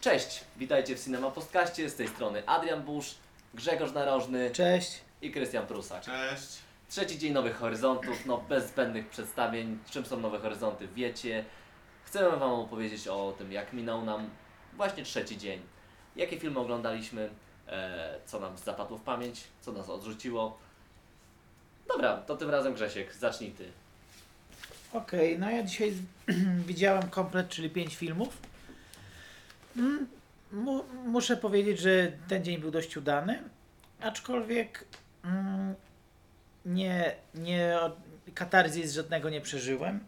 Cześć, witajcie w Cinema Postkaście, z tej strony Adrian Busz, Grzegorz Narożny Cześć. i Krystian Prusak. Cześć. Trzeci dzień Nowych Horyzontów, no bez zbędnych przedstawień, czym są Nowe Horyzonty wiecie. Chcemy Wam opowiedzieć o tym, jak minął nam właśnie trzeci dzień. Jakie filmy oglądaliśmy, e, co nam zapadło w pamięć, co nas odrzuciło. Dobra, to tym razem Grzesiek, zacznij Ty. Okej, no ja dzisiaj widziałem komplet, czyli 5 filmów. Mu, muszę powiedzieć, że ten dzień był dość udany, aczkolwiek mm, nie, nie, katarzis żadnego nie przeżyłem.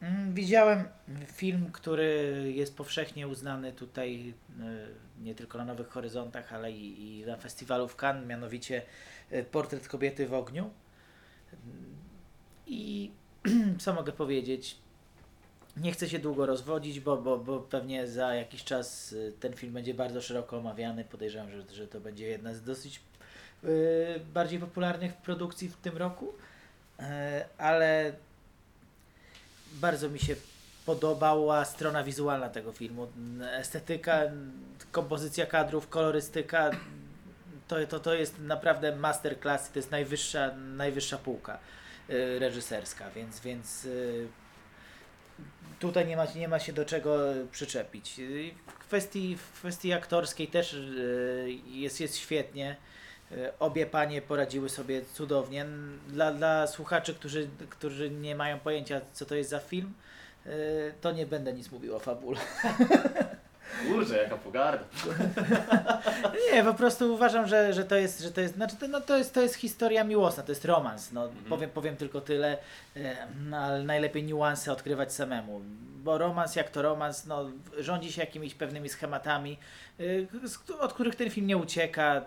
Mm, Widziałem film, który jest powszechnie uznany tutaj y, nie tylko na Nowych Horyzontach, ale i, i na festiwalu w Cannes, mianowicie y, Portret kobiety w ogniu. I co mogę powiedzieć? Nie chcę się długo rozwodzić, bo, bo, bo pewnie za jakiś czas y, ten film będzie bardzo szeroko omawiany. Podejrzewam, że, że to będzie jedna z dosyć y, bardziej popularnych produkcji w tym roku. Y, ale bardzo mi się podobała strona wizualna tego filmu. Estetyka, kompozycja kadrów, kolorystyka. To, to, to jest naprawdę masterclass, to jest najwyższa, najwyższa półka y, reżyserska, więc, więc y, tutaj nie ma, nie ma się do czego przyczepić. W kwestii, w kwestii aktorskiej też y, jest, jest świetnie. Y, Obie panie poradziły sobie cudownie. Dla, dla słuchaczy, którzy, którzy nie mają pojęcia, co to jest za film, y, to nie będę nic mówił o fabule. Kurczę, jaka pogarda. Nie, po prostu uważam, że, że to jest, że to jest, znaczy to, no to jest, to jest historia miłosna, to jest romans, no powiem, powiem tylko tyle, e, no, ale najlepiej niuanse odkrywać samemu, bo romans jak to romans, no rządzi się jakimiś pewnymi schematami, e, od których ten film nie ucieka,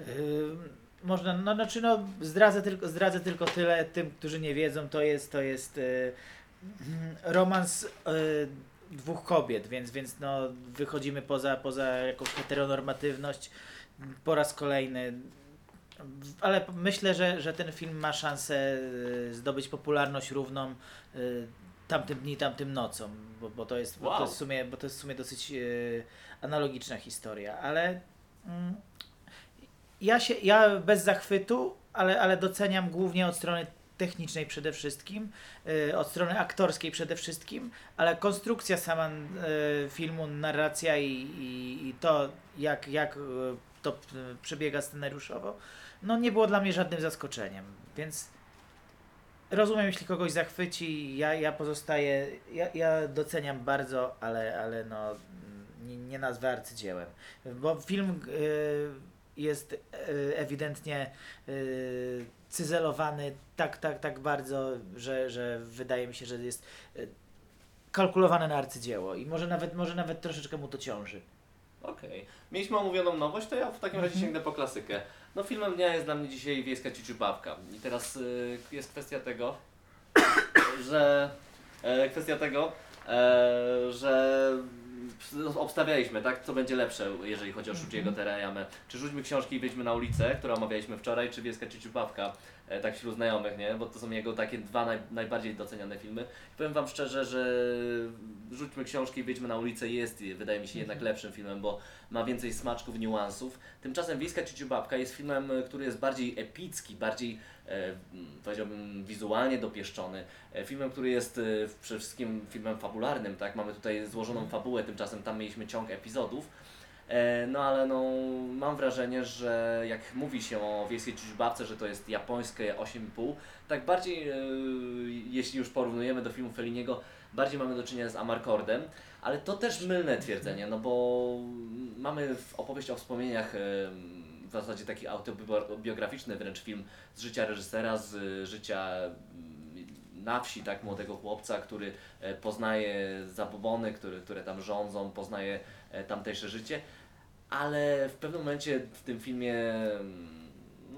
e, można, no znaczy no zdradzę tylko, zdradzę tylko tyle tym, którzy nie wiedzą, to jest, to jest mm, romans dwóch kobiet, więc, więc no, wychodzimy poza, poza jakąś heteronormatywność po raz kolejny. Ale myślę, że, że ten film ma szansę y, zdobyć popularność równą y, tamtym dni, tamtym nocą, bo, bo, to, jest, bo, to, Wow. jest w sumie, bo to jest w sumie dosyć y, analogiczna historia, ale mm, ja, się, ja bez zachwytu, ale, ale doceniam głównie od strony technicznej przede wszystkim, y, od strony aktorskiej przede wszystkim, ale konstrukcja sama y, filmu, narracja i, i, i to, jak, jak y, to przebiega scenariuszowo, no nie było dla mnie żadnym zaskoczeniem, więc rozumiem, jeśli kogoś zachwyci, ja, ja pozostaję, ja, ja doceniam bardzo, ale, ale no nie, nie nazwę arcydziełem, bo film jest ewidentnie cyzelowany tak, tak, tak bardzo, że, że wydaje mi się, że jest y, kalkulowane na arcydzieło i może nawet, może nawet troszeczkę mu to ciąży. Okej. Mieliśmy omówioną nowość, to ja w takim razie Mhm. sięgnę po klasykę. No filmem dnia jest dla mnie dzisiaj Wiejska Ciuciubabka. I teraz y, jest kwestia tego, że e, kwestia tego, e, że obstawialiśmy, tak, co będzie lepsze, jeżeli chodzi o Shujiego Terayamę. Czy Rzućmy książki i wyjdźmy na ulicę, którą omawialiśmy wczoraj, czy Wiejska Ciuciubabka, e, tak wśród znajomych, nie? Bo to są jego takie dwa naj, najbardziej doceniane filmy. I powiem Wam szczerze, że Rzućmy książki i wyjdźmy na ulicę jest, wydaje mi się, jednak lepszym filmem, bo ma więcej smaczków, niuansów. Tymczasem Wiejska Ciuciubabka jest filmem, e, który jest bardziej epicki, bardziej e, powiedziałbym wizualnie dopieszczony. E, filmem, który jest e, przede wszystkim filmem fabularnym, tak? Mamy tutaj złożoną fabułę, tymczasem tam mieliśmy ciąg epizodów. E, No ale no, mam wrażenie, że jak mówi się o Wiejskiej Ciuciubabce, że to jest japońskie 8,5, tak bardziej, e, jeśli już porównujemy do filmu Felliniego, bardziej mamy do czynienia z Amarkordem, ale to też mylne twierdzenie, no bo mamy opowieść o wspomnieniach em, w zasadzie taki autobiograficzny wręcz film z życia reżysera, z życia na wsi, tak, młodego chłopca, który e, poznaje zabobony, które, które tam rządzą, poznaje e, tamtejsze życie, ale w pewnym momencie w tym filmie mm,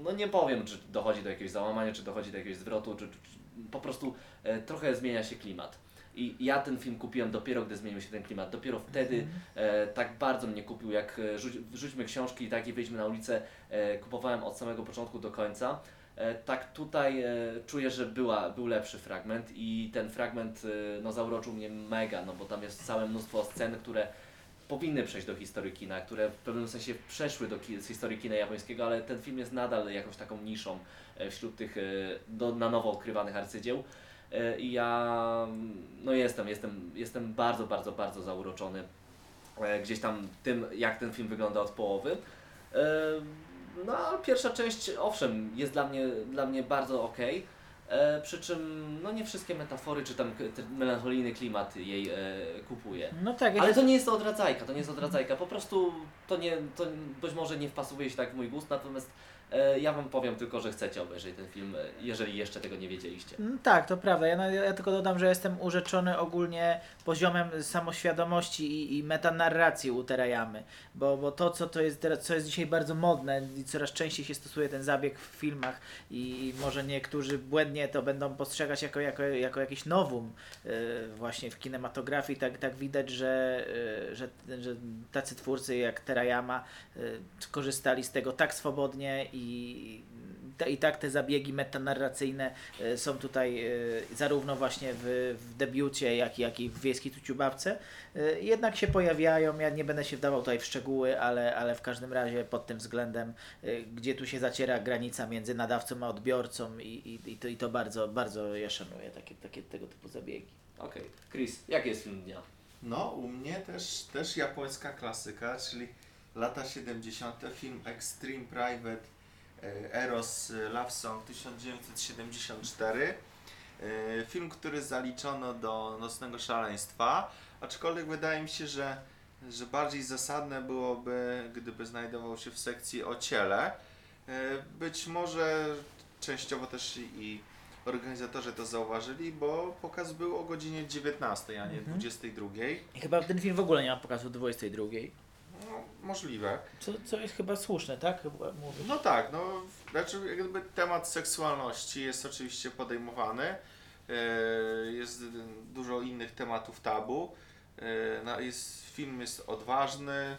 no nie powiem, czy dochodzi do jakiegoś załamania, czy dochodzi do jakiegoś zwrotu, czy, czy, po prostu e, trochę zmienia się klimat. I ja ten film kupiłem dopiero, gdy zmienił się ten klimat. Dopiero wtedy e, tak bardzo mnie kupił, jak e, rzuć, wrzućmy książki tak i wyjdźmy na ulicę. E, kupowałem od samego początku do końca. E, tak tutaj e, czuję, że była, był lepszy fragment i ten fragment e, no, zauroczył mnie mega, no bo tam jest całe mnóstwo scen, które powinny przejść do historii kina, które w pewnym sensie przeszły do ki- z historii kina japońskiego, ale ten film jest nadal jakąś taką niszą e, wśród tych e, do, na nowo odkrywanych arcydzieł. E, I ja mm, no jestem, jestem, jestem bardzo, bardzo, bardzo zauroczony e, gdzieś tam tym, jak ten film wygląda od połowy. E, No, a pierwsza część, owszem, jest dla mnie, dla mnie bardzo ok. E, przy czym no nie wszystkie metafory czy tam melancholijny klimat jej e, kupuje. No tak, Ale to nie jest odradzajka, to nie jest odradzajka, po prostu to nie, to być może nie wpasuje się tak w mój gust, natomiast e, ja Wam powiem tylko, że chcecie obejrzeć ten film, e, jeżeli jeszcze tego nie wiedzieliście. Mm, Tak, to prawda. Ja, ja tylko dodam, że jestem urzeczony ogólnie poziomem samoświadomości i, i metanarracji u Terayamy, bo, bo to, co, to jest co jest dzisiaj bardzo modne i coraz częściej się stosuje ten zabieg w filmach i może niektórzy błędnie to będą postrzegać jako, jako, jako jakiś nowum yy, właśnie w kinematografii, tak, tak widać, że, yy, że, że tacy twórcy jak Terayama yy, korzystali z tego tak swobodnie i, i tak te zabiegi metanarracyjne e, są tutaj e, zarówno właśnie w, w debiucie, jak, i- jak i w Wiejskiej Tuciubabce. E, Jednak się pojawiają, ja nie będę się wdawał tutaj w szczegóły, ale, ale w każdym razie pod tym względem, gdzie tu się zaciera granica między nadawcą a odbiorcą i, i, i, to, i to bardzo, bardzo ja szanuję takie, takie tego typu zabiegi. Okej, Chris, jaki jest film dnia? No, u mnie też, też japońska klasyka, czyli lata 70. film Extreme Private Eros e, Love Song 1974. E, Film, który zaliczono do Nocnego Szaleństwa, aczkolwiek wydaje mi się, że, że bardziej zasadne byłoby, gdyby znajdował się w sekcji o ciele. E, Być może częściowo też i- organizatorzy to zauważyli, bo pokaz był o godzinie 19, a nie Mhm. 22. I chyba ten film w ogóle nie ma pokazu 22, No, możliwe. co, co jest chyba słuszne, tak? Mówię. No tak, no, znaczy jakby temat seksualności jest oczywiście podejmowany. E, Jest dużo innych tematów tabu. E, no, Jest, film jest odważny, e,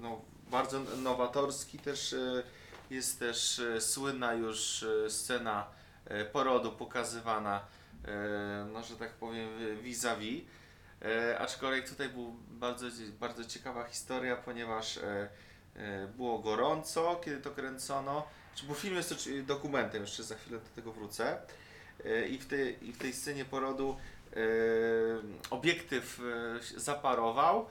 no, bardzo nowatorski też. e, Jest też e, słynna już e, scena e, porodu pokazywana, e, no że tak powiem, vis-a-vis. E, aczkolwiek tutaj był bardzo, bardzo ciekawa historia, ponieważ e, e, było gorąco, kiedy to kręcono. Znaczy, Bo film jest oczy- dokumentem, jeszcze za chwilę do tego wrócę. E, I w tej, i w tej scenie porodu e, obiektyw e, się zaparował,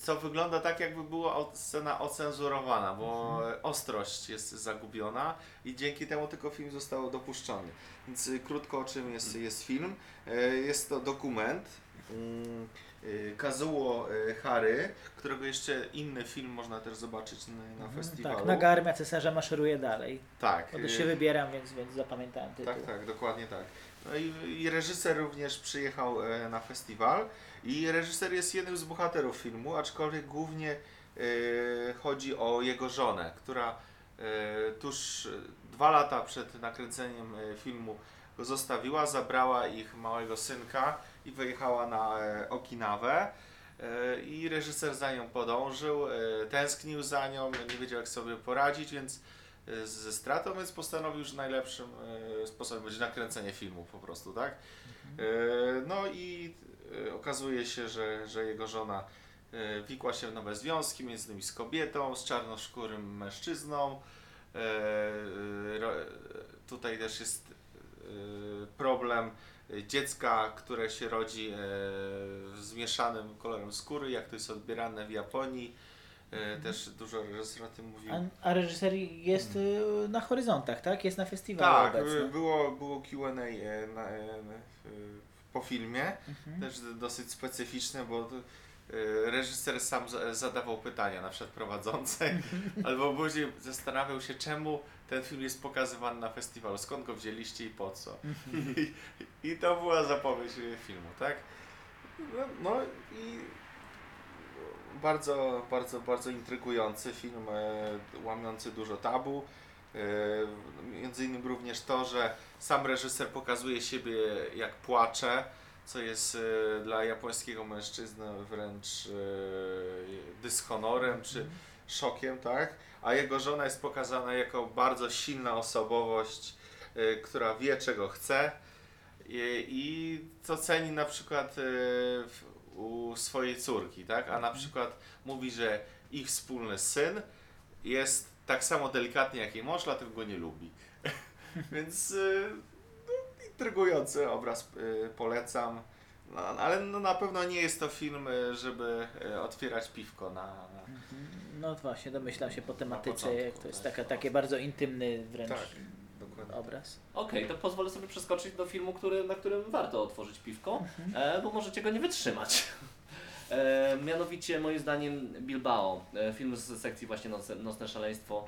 co wygląda tak, jakby była scena ocenzurowana, bo ostrość jest zagubiona i dzięki temu tylko film został dopuszczony. Więc y, krótko o czym jest, jest film. E, Jest to dokument. Mm, y, Kazuo y, Hary, którego jeszcze inny film można też zobaczyć na, na Mhm, festiwalu. Tak, Naga Armia Cesarza maszeruje dalej. Tak, Bo też y, się wybieram, więc, więc zapamiętałem tytuł. tak, tak, dokładnie tak. No i, i reżyser również przyjechał e, na festiwal i reżyser jest jednym z bohaterów filmu, aczkolwiek głównie e, chodzi o jego żonę, która e, tuż dwa lata przed nakręceniem filmu go zostawiła, zabrała ich małego synka i wyjechała na e, Okinawę. E, I reżyser za nią podążył, e, tęsknił za nią, nie wiedział jak sobie poradzić, więc ze stratą, więc postanowił, że najlepszym sposobem będzie nakręcenie filmu po prostu, tak? E, No i okazuje się, że, że jego żona wikła się w nowe związki, między innymi z kobietą, z czarnoskórym mężczyzną. Tutaj też jest problem e, dziecka, które się rodzi e, z mieszanym kolorem skóry, jak to jest odbierane w Japonii. E, Też dużo reżyser o tym mówił. A, a reżyser jest y, na horyzontach, tak? Jest na festiwalu Tak, obecny. y, było, było Qa na, y, po filmie, Mhm. też dosyć specyficzne, bo y, reżyser sam za- zadawał pytania na przykład prowadzącej, albo później zastanawiał się, czemu ten film jest pokazywany na festiwalu, skąd go wzięliście i po co. I, I to była zapowiedź y, filmu, tak? No, no i bardzo, bardzo, bardzo intrygujący film, e, łamiący dużo tabu. E, Między innymi również to, że sam reżyser pokazuje siebie jak płacze, co jest e, dla japońskiego mężczyzny wręcz e, dyshonorem czy szokiem, tak? A jego żona jest pokazana jako bardzo silna osobowość, e, która wie czego chce i, i co ceni na przykład e, w, u swojej córki, tak? A na przykład mówi, że ich wspólny syn jest tak samo delikatny jak jej mąż, dlatego go nie lubi. Więc y, no, intrygujący obraz y, polecam. No, ale no, na pewno nie jest to film, y, żeby y, otwierać piwko na, na No właśnie, domyślam się po tematyce, jak to jest tak. taka, takie bardzo intymny wręcz Tak, dokładnie. obraz. Okej, to pozwolę sobie przeskoczyć do filmu, który, na którym warto otworzyć piwko, e, bo możecie go nie wytrzymać. E, mianowicie, moim zdaniem, Bilbao, e, film z sekcji właśnie Nocne, Nocne Szaleństwo,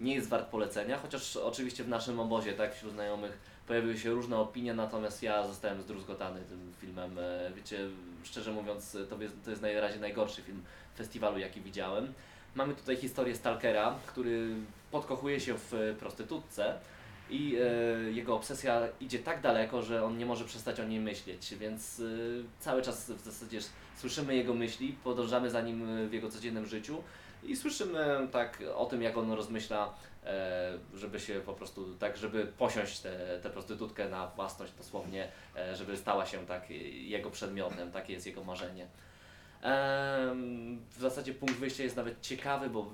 nie jest wart polecenia, chociaż oczywiście w naszym obozie, tak, wśród znajomych pojawiły się różne opinie, natomiast ja zostałem zdruzgotany tym filmem. E, wiecie, szczerze mówiąc, to jest, to jest na razie najgorszy film festiwalu, jaki widziałem. Mamy tutaj historię Stalkera, który podkochuje się w prostytutce i e, jego obsesja idzie tak daleko, że on nie może przestać o niej myśleć, więc e, cały czas w zasadzie słyszymy jego myśli, podążamy za nim e, w jego codziennym życiu i słyszymy tak o tym, jak on rozmyśla, e, żeby się po prostu tak, żeby posiąść tę prostytutkę na własność dosłownie, e, żeby stała się tak e, jego przedmiotem, takie jest jego marzenie. W zasadzie punkt wyjścia jest nawet ciekawy, bo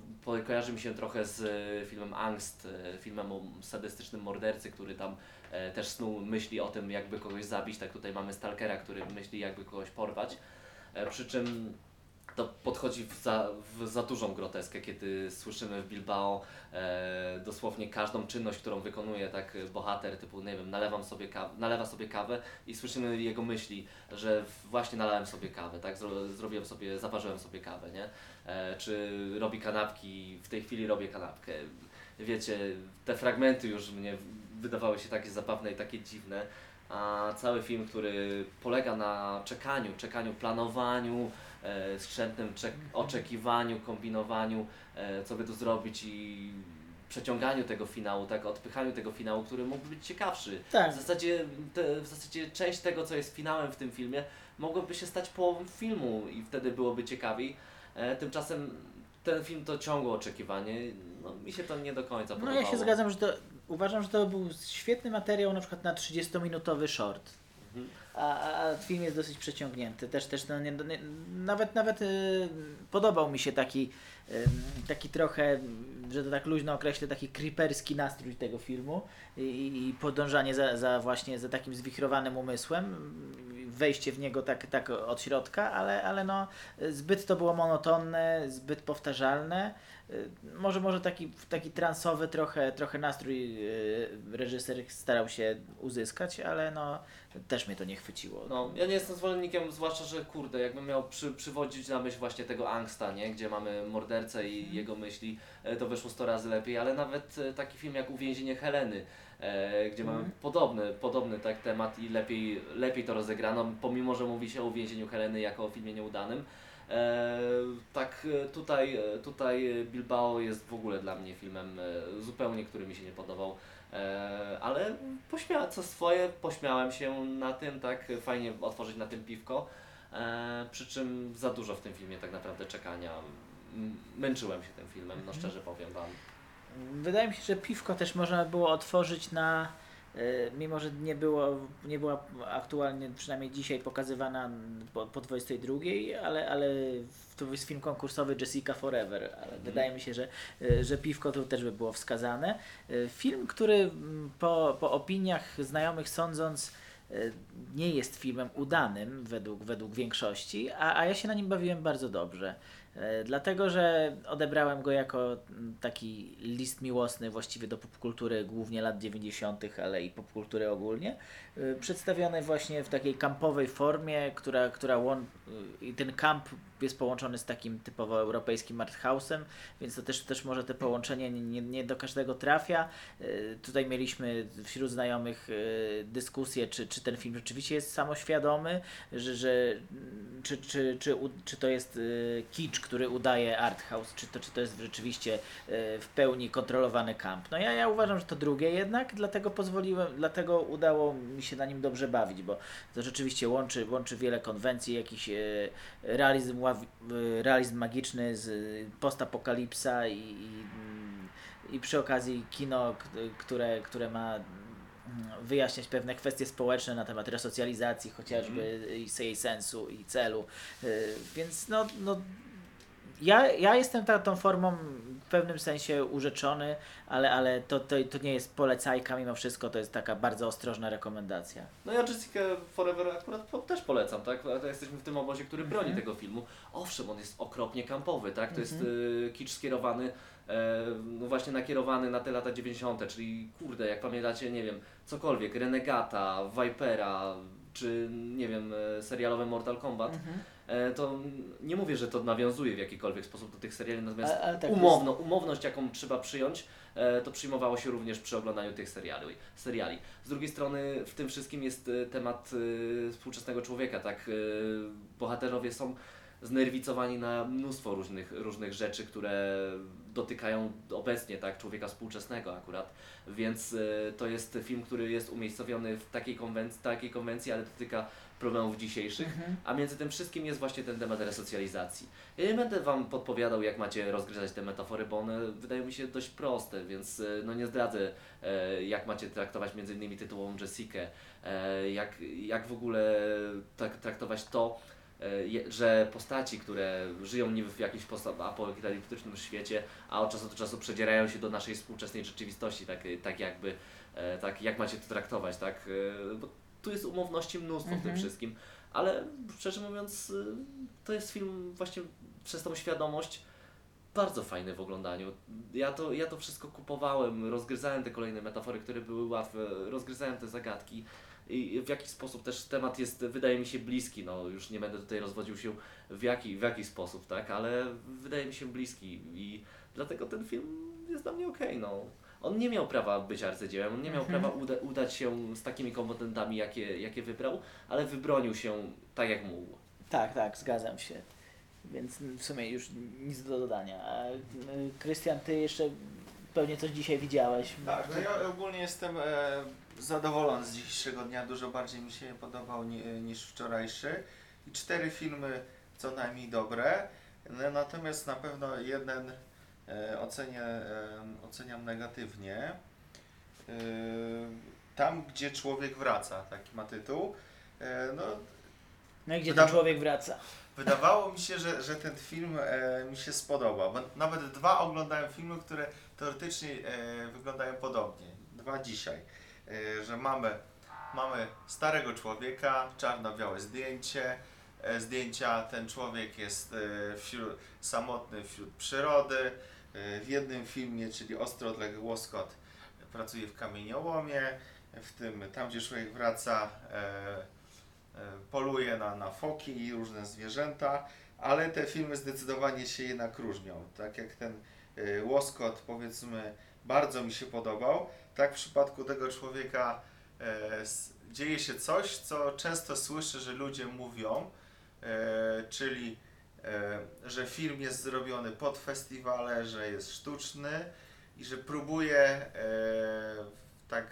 kojarzy mi się trochę z e, filmem Angst, e, filmem o sadystycznym mordercy, który tam e, też snuł myśli o tym, jakby kogoś zabić. Tak tutaj mamy Stalkera, który myśli, jakby kogoś porwać. Przy czym to podchodzi w za, w za dużą groteskę, kiedy słyszymy w Bilbao e, dosłownie każdą czynność, którą wykonuje tak bohater, typu, nie wiem, nalewam sobie kaw- nalewa sobie kawę i słyszymy jego myśli, że właśnie nalałem sobie kawę, tak, Zro, zrobiłem sobie, zaparzyłem sobie kawę, nie? E, czy robi kanapki, w tej chwili robię kanapkę. Wiecie, te fragmenty już mnie wydawały się takie zabawne i takie dziwne, a cały film, który polega na czekaniu, czekaniu, planowaniu, skrzętnym czek- oczekiwaniu, kombinowaniu, e, co by tu zrobić i przeciąganiu tego finału, tak, odpychaniu tego finału, który mógłby być ciekawszy. Tak. W zasadzie, te, w zasadzie część tego, co jest finałem w tym filmie, mogłoby się stać połową filmu i wtedy byłoby ciekawiej. E, tymczasem ten film to ciągłe oczekiwanie. No, mi się to nie do końca No podobało. ja się zgadzam, że to uważam, że to był świetny materiał na przykład na 30-minutowy short. Mhm. A, a, film jest dosyć przeciągnięty. Też, też no, nie, nie, nawet, nawet y, podobał mi się taki, y, taki trochę, że to tak luźno określę, taki creeperski nastrój tego filmu i, i podążanie za, za właśnie za takim zwichrowanym umysłem, wejście w niego tak, tak od środka, ale, ale no, zbyt to było monotonne, zbyt powtarzalne. Y, Może, może taki, taki transowy trochę, trochę nastrój y, reżyser starał się uzyskać, ale no też mnie to nie chwyciło. No, ja nie jestem zwolennikiem, zwłaszcza, że kurde, jakbym miał przy, przywodzić na myśl właśnie tego angsta, nie? Gdzie mamy mordercę i jego myśli, e, to wyszło 100 razy lepiej, ale nawet taki film jak Uwięzienie Heleny, gdzie mamy podobny, podobny tak temat i lepiej, lepiej to rozegrano, pomimo, że mówi się o uwięzieniu Heleny jako o filmie nieudanym. E, tak e, tutaj, e, tutaj Bilbao jest w ogóle dla mnie filmem e, zupełnie, który mi się nie podobał. E, ale pośmiałem co swoje, pośmiałem się na tym, tak fajnie otworzyć na tym piwko. E, przy czym za dużo w tym filmie tak naprawdę czekania. Męczyłem się tym filmem, no szczerze powiem Wam. Wydaje mi się, że piwko też można było otworzyć na, y, mimo że nie, było, nie była aktualnie, przynajmniej dzisiaj pokazywana po, po 22, ale, ale to jest film konkursowy Jessica Forever, ale wydaje mi się, że, y, że piwko tu też by było wskazane. Y, Film, który mm, po, po opiniach znajomych sądząc nie jest filmem udanym według, według większości, a, a ja się na nim bawiłem bardzo dobrze. E, Dlatego, że odebrałem go jako mm, taki list miłosny właściwie do popkultury głównie lat 90., ale i popkultury ogólnie. E, Przedstawiony właśnie w takiej kampowej formie, która, która. Y, i ten kamp jest połączony z takim typowo europejskim arthouse'em, więc to też, też może te połączenie nie, nie, do każdego trafia. E, Tutaj mieliśmy wśród znajomych e, dyskusję, czy, czy ten film rzeczywiście jest samoświadomy, że, że mm, czy, czy, czy, u- czy to jest kicz, który udaje arthouse, czy to, czy to jest rzeczywiście w pełni kontrolowany kamp. No ja, ja uważam, że to drugie jednak, dlatego pozwoliłem, dlatego udało mi się na nim dobrze bawić, bo to rzeczywiście łączy, łączy wiele konwencji, jakiś e, realizm, ław, e, realizm magiczny z e, postapokalipsa i, i, mm, i przy okazji kino, które, które ma mm, wyjaśniać pewne kwestie społeczne na temat resocjalizacji chociażby i jej sensu i celu. Y, Więc no, no ja, ja jestem ta, tą formą w pewnym sensie urzeczony, ale, ale to, to, to nie jest polecajka mimo wszystko, to jest taka bardzo ostrożna rekomendacja. No ja Jessica Forever akurat po, też polecam, tak? Jesteśmy w tym obozie, który broni Mhm. tego filmu. Owszem, on jest okropnie kampowy, tak? To jest Mhm. y, kicz skierowany, e, no właśnie nakierowany na te lata 90., czyli kurde, jak pamiętacie, nie wiem, cokolwiek, Renegata, Vipera, czy nie wiem, e, serialowe Mortal Kombat, e, to nie mówię, że to nawiązuje w jakikolwiek sposób do tych seriali, natomiast A- tak umowno, umowność, jaką trzeba przyjąć, e, to przyjmowało się również przy oglądaniu tych seriali. seriali. Z drugiej strony w tym wszystkim jest e, temat e, współczesnego człowieka, tak? E, Bohaterowie są znerwicowani na mnóstwo różnych, różnych rzeczy, które dotykają obecnie tak, człowieka współczesnego akurat, więc e, to jest film, który jest umiejscowiony w takiej konwencji, takiej konwencji ale dotyka problemów dzisiejszych, Mhm. a między tym wszystkim jest właśnie ten temat resocjalizacji. Ja nie będę Wam podpowiadał, jak macie rozgryzać te metafory, bo one wydają mi się dość proste, więc e, no nie zdradzę, e, jak macie traktować między innymi tytułową Jessikę, e, jak, jak w ogóle tak, traktować to, że postaci, które żyją niby w jakimś apokaliptycznym świecie, a od czasu do czasu przedzierają się do naszej współczesnej rzeczywistości, tak, tak jakby, e, tak jak macie to traktować, tak, e, bo tu jest umowności mnóstwo w tym Mhm. wszystkim, ale szczerze mówiąc, to jest film właśnie przez tą świadomość bardzo fajny w oglądaniu. Ja to, ja to wszystko kupowałem, rozgryzałem te kolejne metafory, które były łatwe, rozgryzałem te zagadki i w jakiś sposób też temat jest, wydaje mi się, bliski. No, już nie będę tutaj rozwodził się w jaki, w jaki sposób, tak, ale wydaje mi się bliski i dlatego ten film jest dla mnie okej, no. On nie miał prawa być arcydziełem, on nie miał Mhm. prawa uda, udać się z takimi komponentami, jakie, jakie wybrał, ale wybronił się tak jak mógł. Tak, tak, zgadzam się. Więc w sumie już nic do dodania. Y, Krystian, ty jeszcze pewnie coś dzisiaj widziałeś. Tak, no ja ogólnie jestem e, zadowolony z dzisiejszego dnia, dużo bardziej mi się podobał ni, niż wczorajszy. I cztery filmy co najmniej dobre, no, natomiast na pewno jeden e, ocenię, e, oceniam negatywnie. E, tam, gdzie człowiek wraca, taki ma tytuł. E, no, No i gdzie ten człowiek wraca? Wydawało mi się, że, że ten film e, mi się spodobał. Nawet dwa oglądałem filmy, które teoretycznie e, wyglądają podobnie. Dwa dzisiaj. E, że mamy, mamy starego człowieka, czarno-białe zdjęcie. E, zdjęcia, ten człowiek jest e, wśród, samotny wśród przyrody. E, w jednym filmie, czyli Ostro odległy łoskot, pracuje w kamieniołomie. W tym, tam gdzie człowiek wraca, poluje na, na foki i różne zwierzęta, ale te filmy zdecydowanie się jednak różnią. Tak jak ten e, łoskot, powiedzmy, bardzo mi się podobał, tak w przypadku tego człowieka e, dzieje się coś, co często słyszę, że ludzie mówią, e, czyli e, że film jest zrobiony pod festiwale, że jest sztuczny i że próbuje e, w tak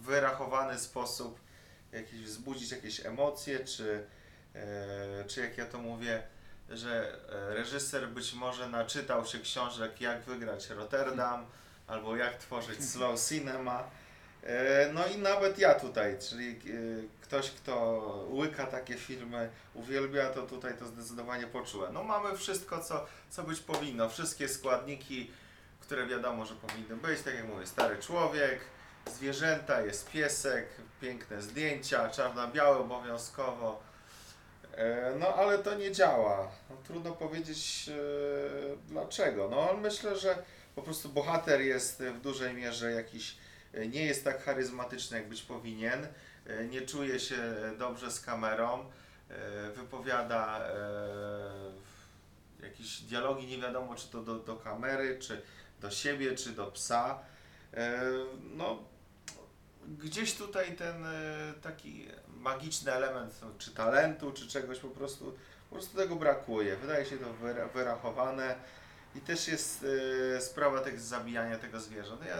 wyrachowany sposób jakieś, wzbudzić jakieś emocje, czy, e, czy jak ja to mówię, że e, reżyser być może naczytał się książek Jak wygrać Rotterdam albo Jak tworzyć slow cinema. E, No i nawet ja tutaj, czyli ktoś, kto łyka takie filmy, uwielbia, to tutaj to zdecydowanie poczułem. No mamy wszystko, co, co być powinno, wszystkie składniki, które wiadomo, że powinny być, tak jak mówię, stary człowiek, zwierzęta, jest piesek, piękne zdjęcia, czarno-białe obowiązkowo. E, No ale to nie działa. No, trudno powiedzieć e, dlaczego. No myślę, że po prostu bohater jest w dużej mierze jakiś, e, nie jest tak charyzmatyczny jak być powinien, nie czuje się dobrze z kamerą, wypowiada jakieś dialogi, nie wiadomo czy to do, do kamery, czy do siebie, czy do psa. E, No, gdzieś tutaj ten e, taki magiczny element, no, czy talentu, czy czegoś po prostu, po prostu tego brakuje. Wydaje się to wyra- wyrachowane i też jest e, sprawa tego zabijania tego zwierząt. Ja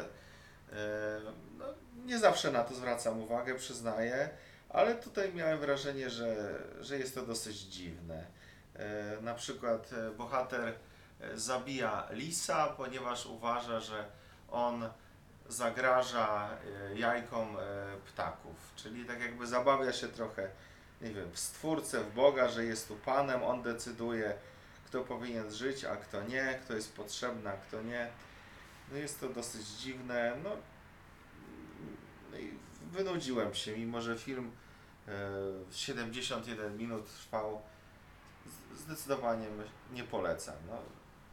no, nie zawsze na to zwracam uwagę, przyznaję, ale tutaj miałem wrażenie, że, że jest to dosyć dziwne. Na przykład bohater zabija lisa, ponieważ uważa, że on zagraża e, jajkom e, ptaków. Czyli tak jakby zabawia się trochę, nie wiem, w Stwórcę, w Boga, że jest tu Panem, On decyduje, kto powinien żyć, a kto nie, kto jest potrzebny, a kto nie. No jest to dosyć dziwne. No, no i wynudziłem się, mimo że film e, 71 minut trwał. Zdecydowanie nie polecam. No,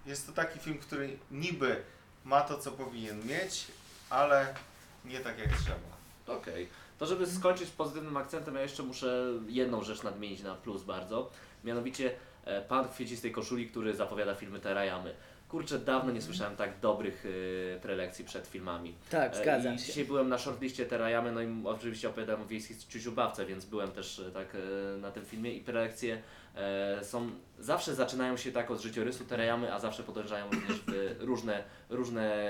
jest to taki film, który niby ma to, co powinien mieć, ale nie tak jak trzeba. Okej. To żeby skończyć pozytywnym akcentem, ja jeszcze muszę jedną rzecz nadmienić na plus bardzo. Mianowicie e, pan w kwiecistej koszuli, który zapowiada filmy Terayamy. Kurczę, dawno nie słyszałem tak dobrych e, prelekcji przed filmami. Tak, E, zgadzam I się. dzisiaj byłem na shortliście Terayamy, no i oczywiście opowiadam o wiejskiej ciuciubawce, więc byłem też e, tak e, na tym filmie i prelekcje e, są, zawsze zaczynają się tak od życiorysu Terayamy, a zawsze podążają również w różne, różne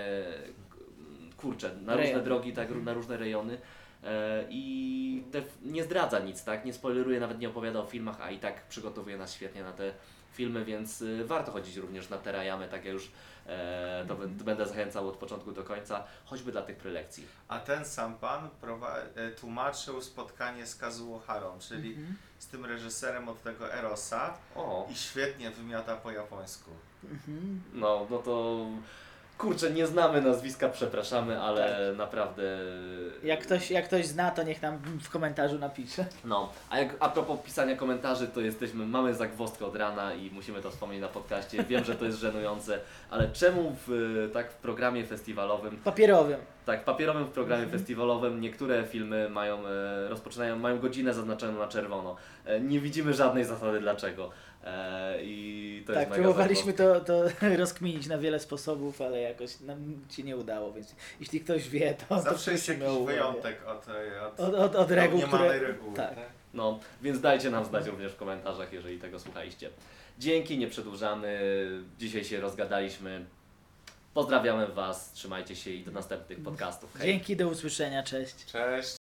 mm, kurcze, na różne drogi, tak, na różne rejony. E, I te, nie zdradza nic, tak? Nie spoileruje, nawet nie opowiada o filmach, a i tak przygotowuje nas świetnie na te filmy, więc y, warto chodzić również na Terayamy, tak ja już e, to b- będę zachęcał od początku do końca, choćby dla tych prelekcji. A ten sam pan prowa- e, tłumaczył spotkanie z Kazuo Harą, czyli Mhm. z tym reżyserem od tego Erosa O, i świetnie wymiata po japońsku. Mhm. no, no to kurczę, nie znamy nazwiska, przepraszamy, ale naprawdę... Jak ktoś, jak ktoś zna, to niech nam w komentarzu napisze. No, a jak a propos pisania komentarzy, to jesteśmy, mamy zagwozdkę od rana i musimy to wspomnieć na podcaście. Wiem, że to jest żenujące, ale czemu w, tak w programie festiwalowym, Papierowym. tak papierowym w programie festiwalowym niektóre filmy mają, e, rozpoczynają, mają godzinę zaznaczoną na czerwono. E, nie widzimy żadnej zasady dlaczego. E, I to tak, jest próbowaliśmy to, to rozkminić na wiele sposobów, ale jakoś nam się nie udało, więc jeśli ktoś wie, to, to Zawsze jest prosimy jakiś uwagę. wyjątek od, e, od, Od, od, od reguł, które... reguły. tak. No, więc dajcie nam znać również w komentarzach, jeżeli tego słuchaliście. Dzięki, nie przedłużamy. Dzisiaj się rozgadaliśmy. Pozdrawiamy Was, trzymajcie się i do następnych podcastów. Hej. Dzięki, do usłyszenia, cześć. Cześć.